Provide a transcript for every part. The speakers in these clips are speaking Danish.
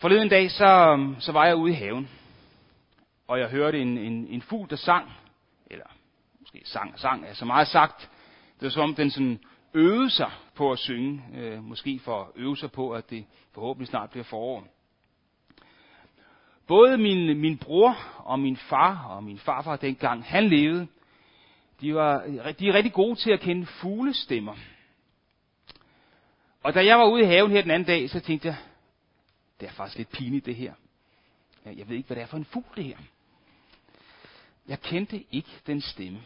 Forleden dag, så, øhm, så var jeg ude i haven, og jeg hørte en, en, en fugl, der sang, eller måske sang og sang er så meget sagt. Det var som om den sådan øvede sig på at synge, øh, måske for at øve sig på, at det forhåbentlig snart bliver forår. Både min, min bror og min far og min farfar dengang han levede, de, var, de er rigtig gode til at kende fuglestemmer. Og da jeg var ude i haven her den anden dag, så tænkte jeg, det er faktisk lidt pinligt det her. Jeg ved ikke, hvad det er for en fugl det her. Jeg kendte ikke den stemme.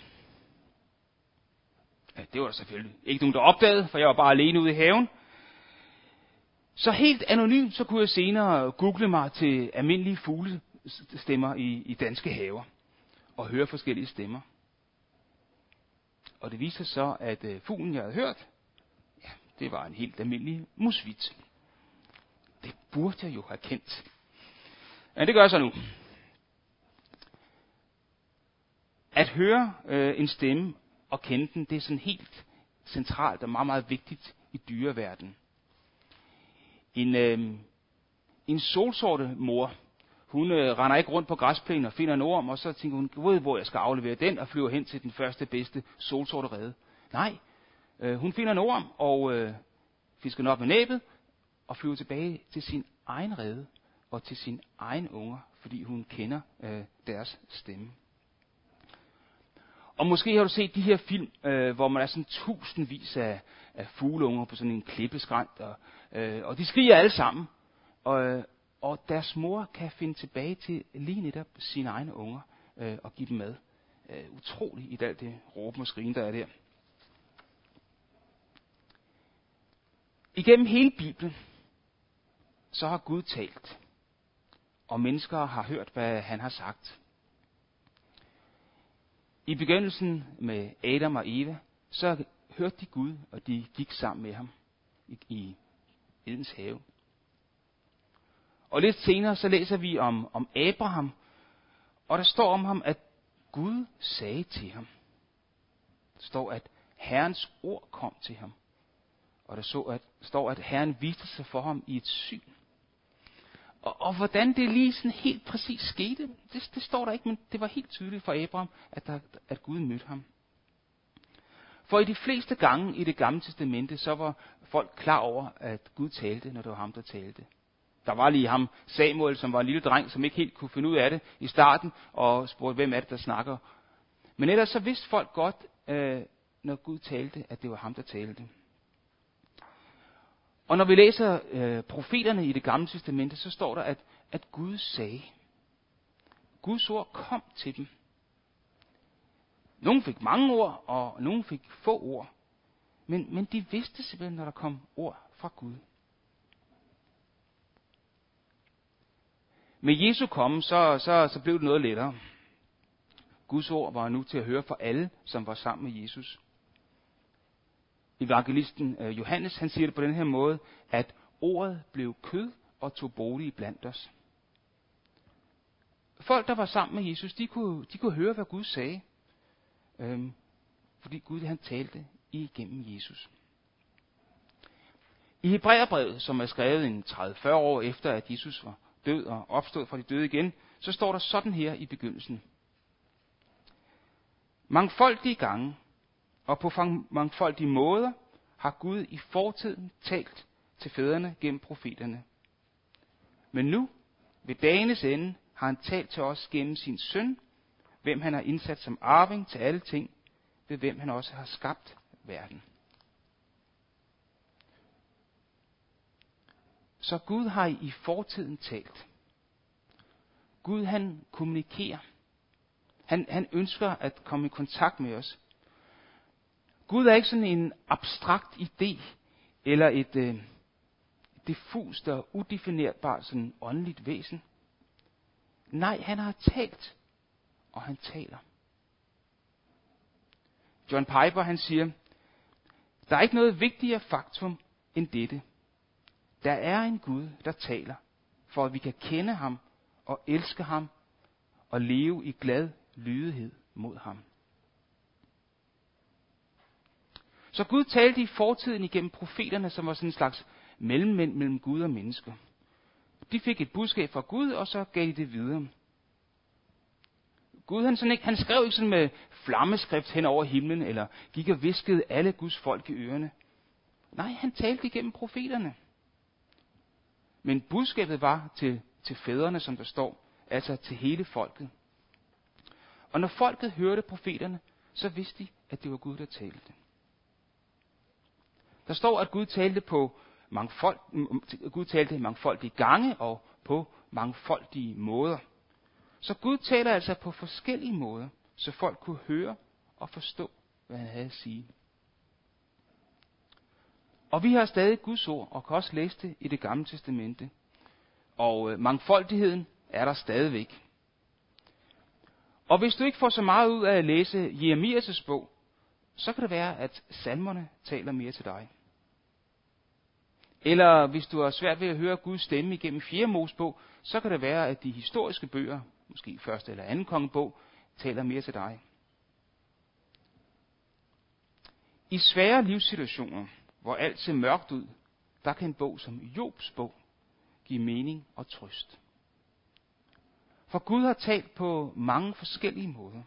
Ja, det var der selvfølgelig ikke nogen, der opdagede, for jeg var bare alene ude i haven. Så helt anonymt, så kunne jeg senere google mig til almindelige fuglestemmer i, i danske haver. Og høre forskellige stemmer. Og det viste sig så, at øh, fuglen, jeg havde hørt, ja, det var en helt almindelig musvit. Det burde jeg jo have kendt. Men det gør jeg så nu. At høre øh, en stemme og kende den, det er sådan helt centralt og meget, meget vigtigt i dyreverdenen. En, øh, en solsorte mor, hun øh, render ikke rundt på græsplænen og finder en orm, og så tænker hun, ved hvor jeg skal aflevere den, og flyver hen til den første bedste solsorte rede. Nej, øh, hun finder en orm, og øh, fisker den op med næbet, og flyver tilbage til sin egen rede, og til sin egen unger, fordi hun kender øh, deres stemme. Og måske har du set de her film, øh, hvor man er sådan tusindvis af, af fugleunger på sådan en klippeskrant, og, øh, og de skriger alle sammen. Og, øh, og deres mor kan finde tilbage til lige netop sine egne unger øh, og give dem mad. Øh, utroligt i alt det råben og skrigen, der er der. Igennem hele Bibelen, så har Gud talt, og mennesker har hørt, hvad han har sagt. I begyndelsen med Adam og Eva, så hørte de Gud, og de gik sammen med ham i, i Edens have. Og lidt senere, så læser vi om, om Abraham, og der står om ham, at Gud sagde til ham. Der står, at Herrens ord kom til ham. Og der så, at, står, at Herren viste sig for ham i et syn. Og, og hvordan det lige sådan helt præcis skete, det, det står der ikke, men det var helt tydeligt for Abraham, at, der, at Gud mødte ham. For i de fleste gange i det gamle testamente, så var folk klar over, at Gud talte, når det var ham, der talte. Der var lige ham, Samuel, som var en lille dreng, som ikke helt kunne finde ud af det i starten, og spurgte, hvem er det, der snakker. Men ellers så vidste folk godt, øh, når Gud talte, at det var ham, der talte. Og når vi læser øh, profeterne i det gamle testamente, så står der, at, at Gud sagde. Guds ord kom til dem. Nogle fik mange ord, og nogle fik få ord. Men, men de vidste simpelthen, når der kom ord fra Gud. Med Jesu komme, så, så, så blev det noget lettere. Guds ord var nu til at høre for alle, som var sammen med Jesus. Evangelisten øh, Johannes, han siger det på den her måde, at ordet blev kød og tog bolig blandt os. Folk, der var sammen med Jesus, de kunne, de kunne høre, hvad Gud sagde. Øhm, fordi Gud han talte igennem Jesus. I Hebræerbrevet, som er skrevet en 30-40 år efter, at Jesus var død og opstod fra de døde igen, så står der sådan her i begyndelsen. Mangfoldige gange og på mangfoldige måder har Gud i fortiden talt til fædrene gennem profeterne. Men nu, ved dagenes ende, har han talt til os gennem sin søn, hvem han har indsat som arving til alle ting, ved hvem han også har skabt verden. Så Gud har i fortiden talt. Gud han kommunikerer. Han, han ønsker at komme i kontakt med os. Gud er ikke sådan en abstrakt idé, eller et øh, diffust og udefinerbart sådan åndeligt væsen. Nej, han har talt, og han taler. John Piper han siger, der er ikke noget vigtigere faktum end dette. Der er en Gud, der taler, for at vi kan kende ham og elske ham og leve i glad lydighed mod ham. Så Gud talte i fortiden igennem profeterne, som var sådan en slags mellemmænd mellem Gud og mennesker. de fik et budskab fra Gud, og så gav de det videre. Gud han, sådan ikke, han skrev ikke sådan med flammeskrift hen over himlen, eller gik og viskede alle Guds folk i ørerne. Nej, han talte igennem profeterne. Men budskabet var til, til fædrene, som der står, altså til hele folket. Og når folket hørte profeterne, så vidste de, at det var Gud, der talte. Der står, at Gud talte på mangfold, Gud talte mangfoldige gange og på mangfoldige måder. Så Gud taler altså på forskellige måder, så folk kunne høre og forstå, hvad han havde at sige. Og vi har stadig Guds ord, og kan også læse det i det gamle testamente. Og øh, mangfoldigheden er der stadigvæk. Og hvis du ikke får så meget ud af at læse Jeremias' bog, så kan det være, at salmerne taler mere til dig. Eller hvis du har svært ved at høre Guds stemme igennem fjerde Mosebog, så kan det være, at de historiske bøger, måske første eller anden kongebog, taler mere til dig. I svære livssituationer, hvor alt ser mørkt ud, der kan en bog som Jobs bog give mening og trøst. For Gud har talt på mange forskellige måder.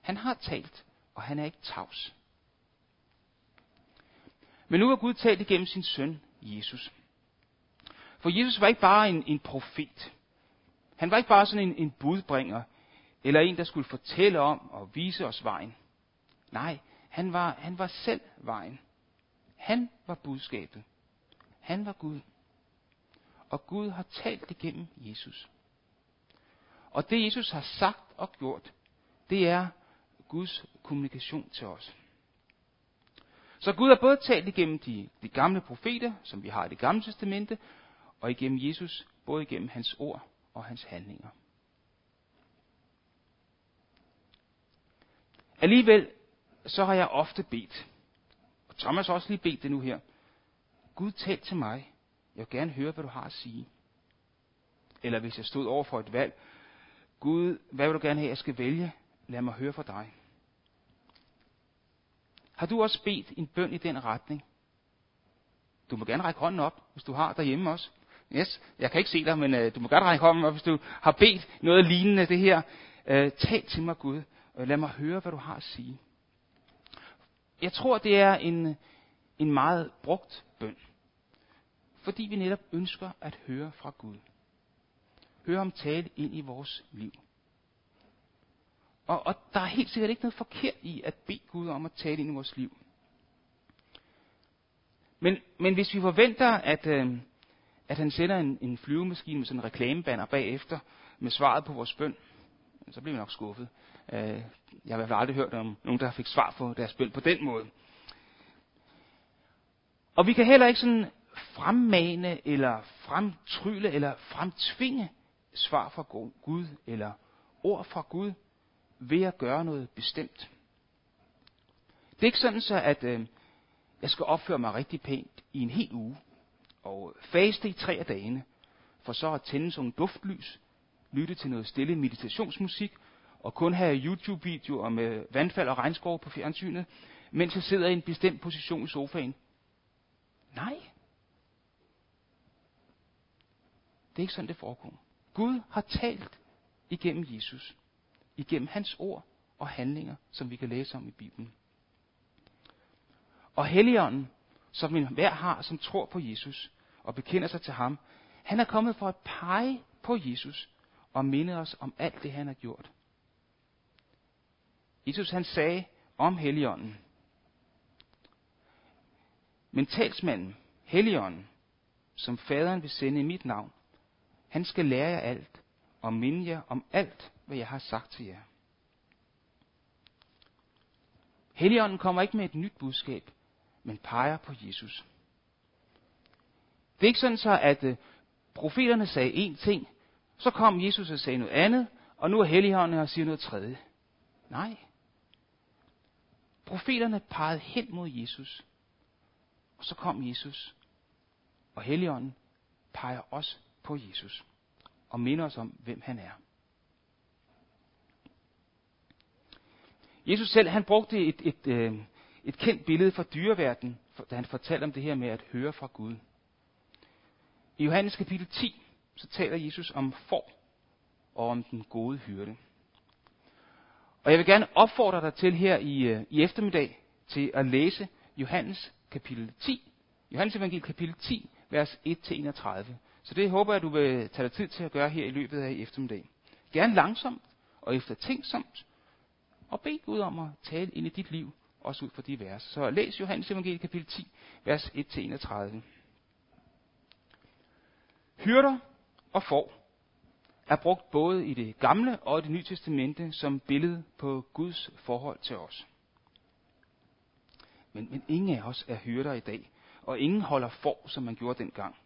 Han har talt, og han er ikke tavs. Men nu har Gud talt igennem sin søn, Jesus. For Jesus var ikke bare en, en profet. Han var ikke bare sådan en, en budbringer, eller en, der skulle fortælle om og vise os vejen. Nej, han var, han var selv vejen. Han var budskabet. Han var Gud. Og Gud har talt igennem Jesus. Og det Jesus har sagt og gjort, det er Guds kommunikation til os. Så Gud har både talt igennem de, de gamle profeter, som vi har i det gamle testamente, og igennem Jesus, både igennem hans ord og hans handlinger. Alligevel så har jeg ofte bedt, og Thomas også lige bedt det nu her. Gud, tal til mig. Jeg vil gerne høre, hvad du har at sige. Eller hvis jeg stod over for et valg. Gud, hvad vil du gerne have, jeg skal vælge? Lad mig høre fra dig. Har du også bedt en bøn i den retning? Du må gerne række hånden op, hvis du har derhjemme også. Yes, jeg kan ikke se dig, men øh, du må gerne række hånden op, hvis du har bedt noget lignende det her. Øh, tal til mig, Gud, og lad mig høre, hvad du har at sige. Jeg tror, det er en, en meget brugt bøn. Fordi vi netop ønsker at høre fra Gud. Høre ham tale ind i vores liv. Og, og der er helt sikkert ikke noget forkert i at bede Gud om at tale ind i vores liv. Men, men hvis vi forventer, at, øh, at han sender en, en flyvemaskine med sådan en reklamebanner bagefter med svaret på vores bøn, så bliver vi nok skuffet. Øh, jeg har i hvert fald aldrig hørt om nogen, der fik svar på deres bøn på den måde. Og vi kan heller ikke sådan fremmane, eller fremtrylle, eller fremtvinge svar fra Gud, eller ord fra Gud ved at gøre noget bestemt. Det er ikke sådan så, at øh, jeg skal opføre mig rigtig pænt i en hel uge, og faste i tre af dagene, for så at tænde sådan en duftlys, lytte til noget stille meditationsmusik, og kun have YouTube-videoer med vandfald og regnskov på fjernsynet, mens jeg sidder i en bestemt position i sofaen. Nej. Det er ikke sådan, det forekommer. Gud har talt igennem Jesus igennem hans ord og handlinger, som vi kan læse om i Bibelen. Og Helligånden, som vi hver har, som tror på Jesus og bekender sig til ham, han er kommet for at pege på Jesus og minde os om alt det, han har gjort. Jesus han sagde om Helligånden, men talsmanden, Helligånden, som faderen vil sende i mit navn, han skal lære jer alt og minde jer om alt, hvad jeg har sagt til jer. Helligånden kommer ikke med et nyt budskab, men peger på Jesus. Det er ikke sådan så, at uh, profeterne sagde én ting, så kom Jesus og sagde noget andet, og nu er Helligånden og siger noget tredje. Nej. Profeterne pegede hen mod Jesus, og så kom Jesus, og Helligånden peger også på Jesus, og minder os om, hvem han er. Jesus selv, han brugte et, et, et, øh, et kendt billede fra dyreverdenen, da han fortalte om det her med at høre fra Gud. I Johannes kapitel 10, så taler Jesus om får og om den gode hyrde. Og jeg vil gerne opfordre dig til her i, øh, i eftermiddag til at læse Johannes kapitel 10. Johannes evangel kapitel 10, vers 1-31. Så det håber jeg, du vil tage dig tid til at gøre her i løbet af eftermiddag. Gerne langsomt og eftertænksomt. Og bed Gud om at tale ind i dit liv, også ud fra de vers. Så læs Johannes evangeliet kapitel 10, vers 1-31. Hyrder og får er brugt både i det gamle og det nye testamente som billede på Guds forhold til os. Men, men ingen af os er hyrder i dag, og ingen holder for, som man gjorde dengang.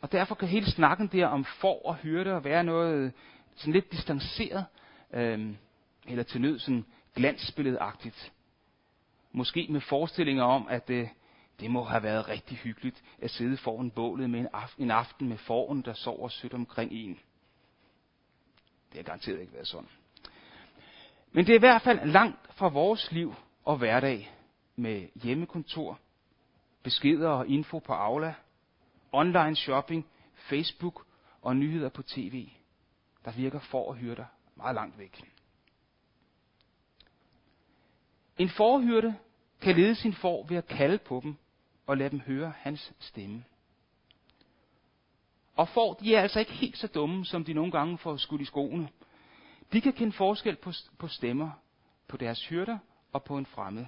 Og derfor kan hele snakken der om for og hyrder være noget sådan lidt distanceret, øh, eller til nød sådan glansbilledagtigt. Måske med forestillinger om, at det, det må have været rigtig hyggeligt at sidde foran bålet med en aften, en aften med foran, der sover sødt omkring en. Det har garanteret ikke været sådan. Men det er i hvert fald langt fra vores liv og hverdag med hjemmekontor, beskeder og info på Aula, online shopping, Facebook og nyheder på tv, der virker for at hyrde meget langt væk. En forhyrte kan lede sin får ved at kalde på dem og lade dem høre hans stemme. Og får, de er altså ikke helt så dumme, som de nogle gange får skudt i skoene. De kan kende forskel på, på stemmer, på deres hyrder og på en fremmed.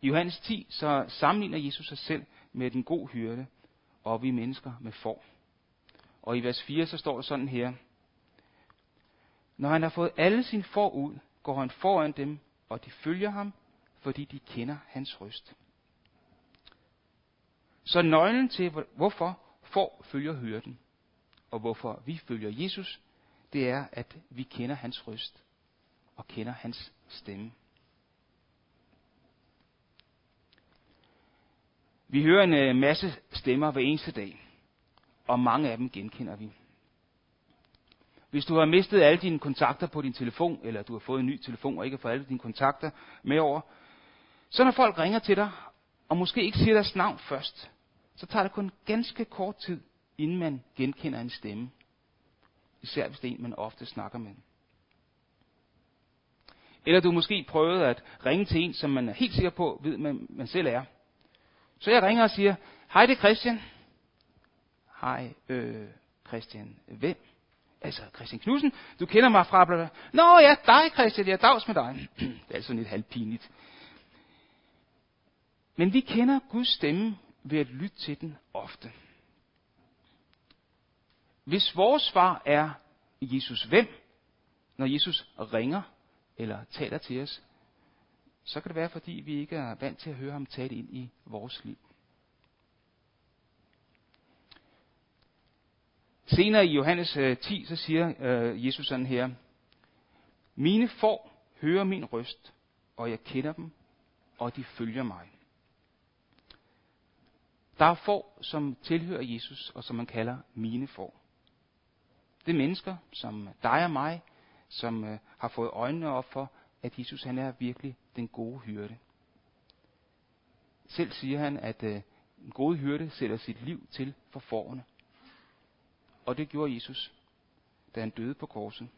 I Johannes 10 så sammenligner Jesus sig selv med den god hyrde, og vi mennesker med får. Og i vers 4 så står der sådan her. Når han har fået alle sine får ud, går han foran dem, og de følger ham, fordi de kender hans røst. Så nøglen til, hvorfor får følger hyrden, og hvorfor vi følger Jesus, det er, at vi kender hans røst og kender hans stemme. Vi hører en øh, masse stemmer hver eneste dag, og mange af dem genkender vi. Hvis du har mistet alle dine kontakter på din telefon, eller du har fået en ny telefon og ikke har fået alle dine kontakter med over, så når folk ringer til dig, og måske ikke siger deres navn først, så tager det kun ganske kort tid, inden man genkender en stemme. Især hvis det er en, man ofte snakker med. Eller du måske prøvet at ringe til en, som man er helt sikker på, ved man, man selv er. Så jeg ringer og siger, hej det er Christian. Hej, øh, Christian, hvem? Altså, Christian Knudsen, du kender mig fra... Bla, bla. Nå ja, dig Christian, jeg er dags med dig. det er altså lidt halvpinligt. Men vi kender Guds stemme ved at lytte til den ofte. Hvis vores svar er Jesus hvem, når Jesus ringer eller taler til os, så kan det være, fordi vi ikke er vant til at høre ham tale ind i vores liv. Senere i Johannes øh, 10, så siger øh, Jesus sådan her, Mine får hører min røst, og jeg kender dem, og de følger mig. Der er får, som tilhører Jesus, og som man kalder mine får. Det er mennesker, som dig og mig, som øh, har fået øjnene op for, at Jesus han er virkelig den gode hyrde. Selv siger han, at øh, en gode hyrde sætter sit liv til for forerne. Og det gjorde Jesus, da han døde på korset.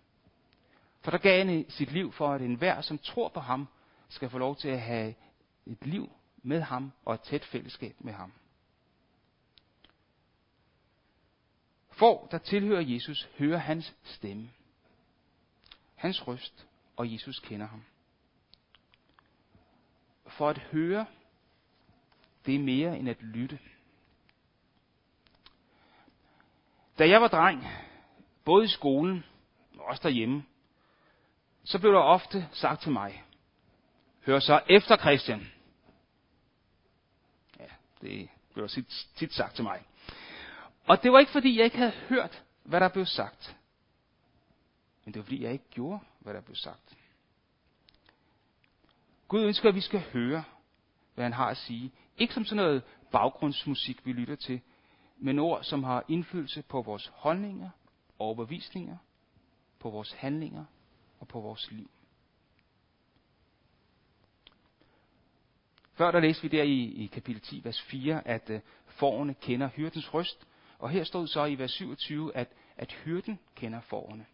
For der gav han sit liv for, at enhver, som tror på ham, skal få lov til at have et liv med ham og et tæt fællesskab med ham. For der tilhører Jesus, hører hans stemme. Hans røst, og Jesus kender ham. For at høre, det er mere end at lytte. Da jeg var dreng, både i skolen og også derhjemme, så blev der ofte sagt til mig, hør så efter Christian. Ja, det blev der tit, tit sagt til mig. Og det var ikke fordi, jeg ikke havde hørt, hvad der blev sagt. Men det var fordi, jeg ikke gjorde, hvad der blev sagt. Gud ønsker, at vi skal høre, hvad han har at sige. Ikke som sådan noget baggrundsmusik, vi lytter til, men ord, som har indflydelse på vores holdninger, overbevisninger, på vores handlinger og på vores liv. Før der læste vi der i, i kapitel 10, vers 4, at øh, forerne kender hyrdens røst. Og her stod så i vers 27, at, at hyrden kender forerne.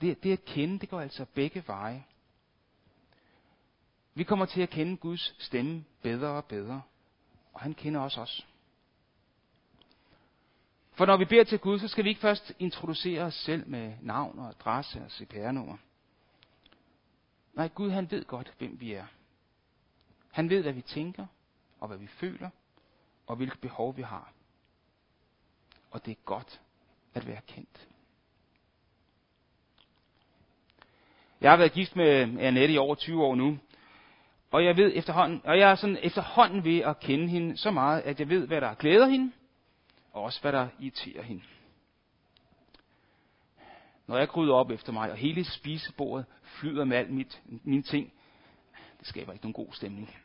Det, det at kende, det går altså begge veje. Vi kommer til at kende Guds stemme bedre og bedre, og han kender også os. For når vi beder til Gud, så skal vi ikke først introducere os selv med navn og adresse og CPR-nummer. Nej, Gud han ved godt, hvem vi er. Han ved, hvad vi tænker, og hvad vi føler, og hvilke behov vi har. Og det er godt at være kendt. Jeg har været gift med Annette i over 20 år nu, og jeg ved efterhånden, og jeg er sådan efterhånden ved at kende hende så meget, at jeg ved, hvad der glæder hende, og også hvad der irriterer hende. Når jeg gryder op efter mig, og hele spisebordet flyder med alt mit, mine ting, det skaber ikke nogen god stemning.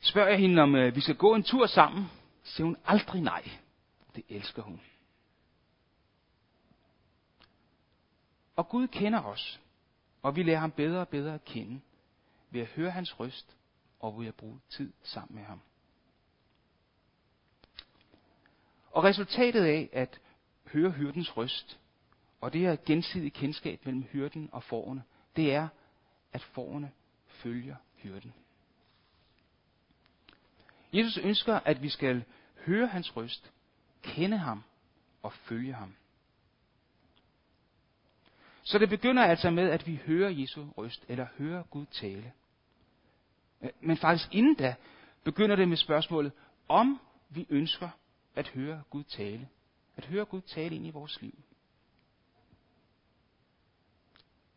Spørger jeg hende, om øh, vi skal gå en tur sammen, siger hun aldrig nej. Det elsker hun. Og Gud kender os, og vi lærer ham bedre og bedre at kende ved at høre hans røst og ved at bruge tid sammen med ham. Og resultatet af at høre hyrdens røst, og det her gensidige kendskab mellem hyrden og forerne, det er, at forerne følger hyrden. Jesus ønsker, at vi skal høre hans røst, kende ham og følge ham. Så det begynder altså med, at vi hører Jesu røst, eller hører Gud tale. Men faktisk inden da, begynder det med spørgsmålet, om vi ønsker at høre Gud tale. At høre Gud tale ind i vores liv.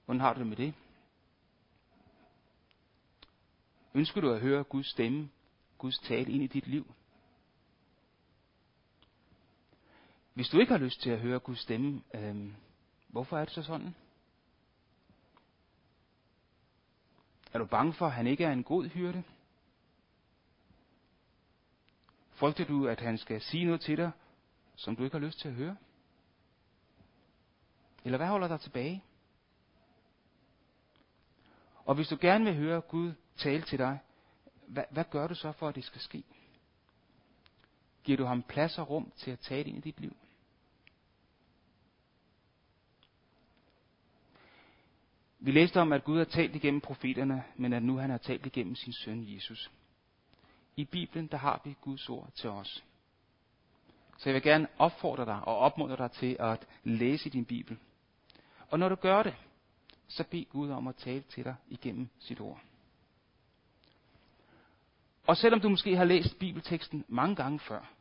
Hvordan har du det med det? Ønsker du at høre Guds stemme, Guds tale ind i dit liv? Hvis du ikke har lyst til at høre Guds stemme, øh, hvorfor er det så sådan? Er du bange for, at han ikke er en god hyrde? Frygter du, at han skal sige noget til dig, som du ikke har lyst til at høre? Eller hvad holder dig tilbage? Og hvis du gerne vil høre Gud tale til dig, hvad, hvad gør du så for, at det skal ske? Giver du ham plads og rum til at tale ind i dit liv? Vi læste om, at Gud har talt igennem profeterne, men at nu han har talt igennem sin søn Jesus. I Bibelen, der har vi Guds ord til os. Så jeg vil gerne opfordre dig og opmuntre dig til at læse din Bibel. Og når du gør det, så bed Gud om at tale til dig igennem sit ord. Og selvom du måske har læst bibelteksten mange gange før,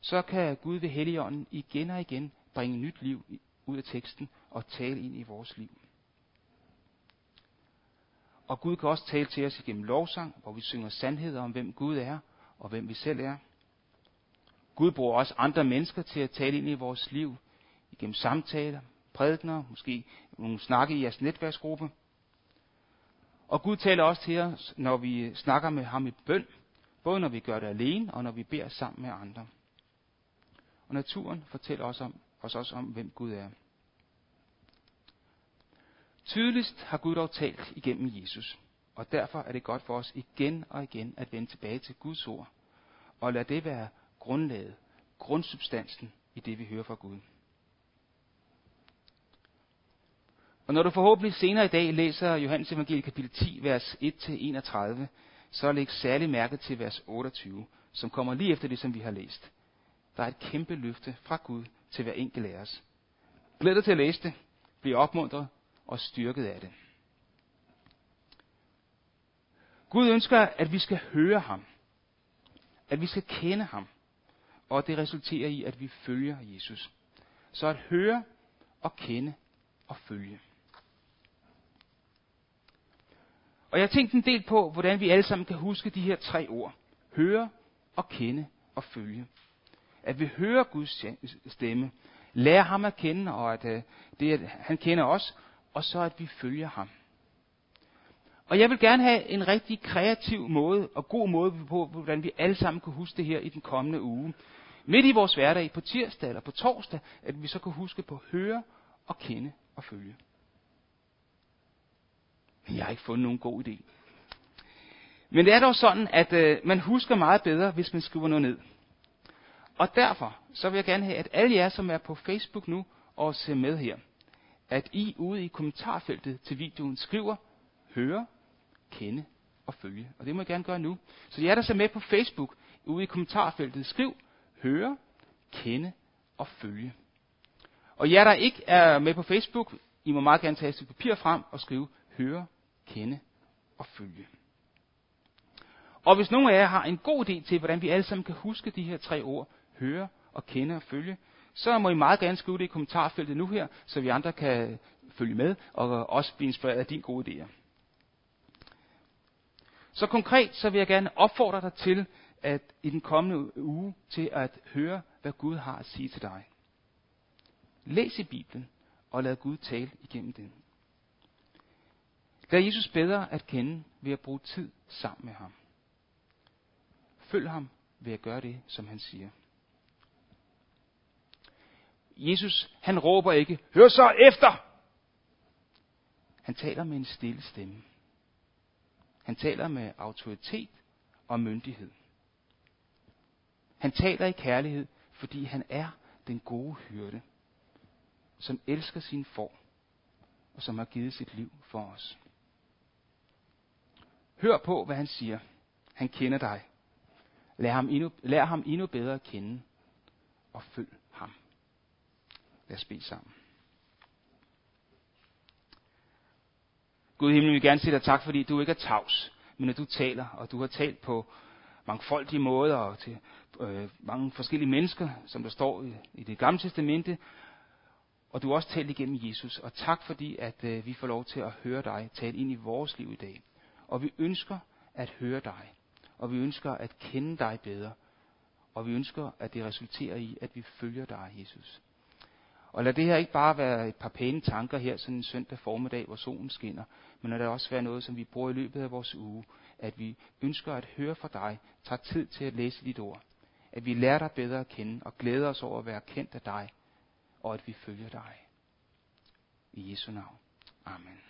så kan Gud ved Helligånden igen og igen bringe nyt liv ud af teksten og tale ind i vores liv. Og Gud kan også tale til os igennem lovsang, hvor vi synger sandheder om, hvem Gud er og hvem vi selv er. Gud bruger også andre mennesker til at tale ind i vores liv, igennem samtaler, prædikner, måske nogle snakke i jeres netværksgruppe. Og Gud taler også til os, når vi snakker med ham i bøn, både når vi gør det alene og når vi beder sammen med andre. Og naturen fortæller os, om, os også om, hvem Gud er. Tydeligst har Gud dog talt igennem Jesus, og derfor er det godt for os igen og igen at vende tilbage til Guds ord, og lade det være grundlaget, grundsubstansen i det, vi hører fra Gud. Og når du forhåbentlig senere i dag læser Johannes Evangeliet kapitel 10, vers 1-31, så læg særlig mærke til vers 28, som kommer lige efter det, som vi har læst. Der er et kæmpe løfte fra Gud til hver enkelt af os. Glæd dig til at læse det. Bliv opmuntret og styrket af det. Gud ønsker, at vi skal høre ham. At vi skal kende ham. Og det resulterer i, at vi følger Jesus. Så at høre og kende og følge. Og jeg har tænkt en del på, hvordan vi alle sammen kan huske de her tre ord. Høre og kende og følge. At vi hører Guds stemme, lærer ham at kende, og at øh, det, at han kender os, og så at vi følger ham. Og jeg vil gerne have en rigtig kreativ måde og god måde på, hvordan vi alle sammen kan huske det her i den kommende uge. Midt i vores hverdag, på tirsdag eller på torsdag, at vi så kan huske på at høre og kende og følge. Men jeg har ikke fundet nogen god idé. Men det er dog sådan, at øh, man husker meget bedre, hvis man skriver noget ned. Og derfor så vil jeg gerne have, at alle jer, som er på Facebook nu og ser med her, at I ude i kommentarfeltet til videoen skriver, høre, kende og følge. Og det må jeg gerne gøre nu. Så jer, der så med på Facebook, ude i kommentarfeltet, skriv, høre, kende og følge. Og jer, der ikke er med på Facebook, I må meget gerne tage et papir frem og skrive, høre, kende og følge. Og hvis nogen af jer har en god idé til, hvordan vi alle sammen kan huske de her tre ord, høre og kende og følge, så må I meget gerne skrive det i kommentarfeltet nu her, så vi andre kan følge med og også blive inspireret af dine gode idéer. Så konkret så vil jeg gerne opfordre dig til, at i den kommende uge, til at høre, hvad Gud har at sige til dig. Læs i Bibelen, og lad Gud tale igennem den. Lad Jesus bedre at kende ved at bruge tid sammen med ham. Følg ham ved at gøre det, som han siger. Jesus, han råber ikke, hør så efter! Han taler med en stille stemme. Han taler med autoritet og myndighed. Han taler i kærlighed, fordi han er den gode hyrde, som elsker sin for, og som har givet sit liv for os. Hør på, hvad han siger. Han kender dig. Lær ham endnu, lær ham endnu bedre at kende, og følg. Lad os bede sammen. Gud i himlen, vi vil gerne sige dig tak, fordi du ikke er tavs, men at du taler, og du har talt på mangfoldige måder og til øh, mange forskellige mennesker, som der står i, i det gamle testamente, og du har også talt igennem Jesus. Og tak fordi, at øh, vi får lov til at høre dig tale ind i vores liv i dag. Og vi ønsker at høre dig, og vi ønsker at kende dig bedre, og vi ønsker, at det resulterer i, at vi følger dig, Jesus. Og lad det her ikke bare være et par pæne tanker her sådan en søndag formiddag, hvor solen skinner, men lad det også være noget, som vi bruger i løbet af vores uge, at vi ønsker at høre fra dig, tager tid til at læse dit ord, at vi lærer dig bedre at kende og glæder os over at være kendt af dig, og at vi følger dig. I Jesu navn. Amen.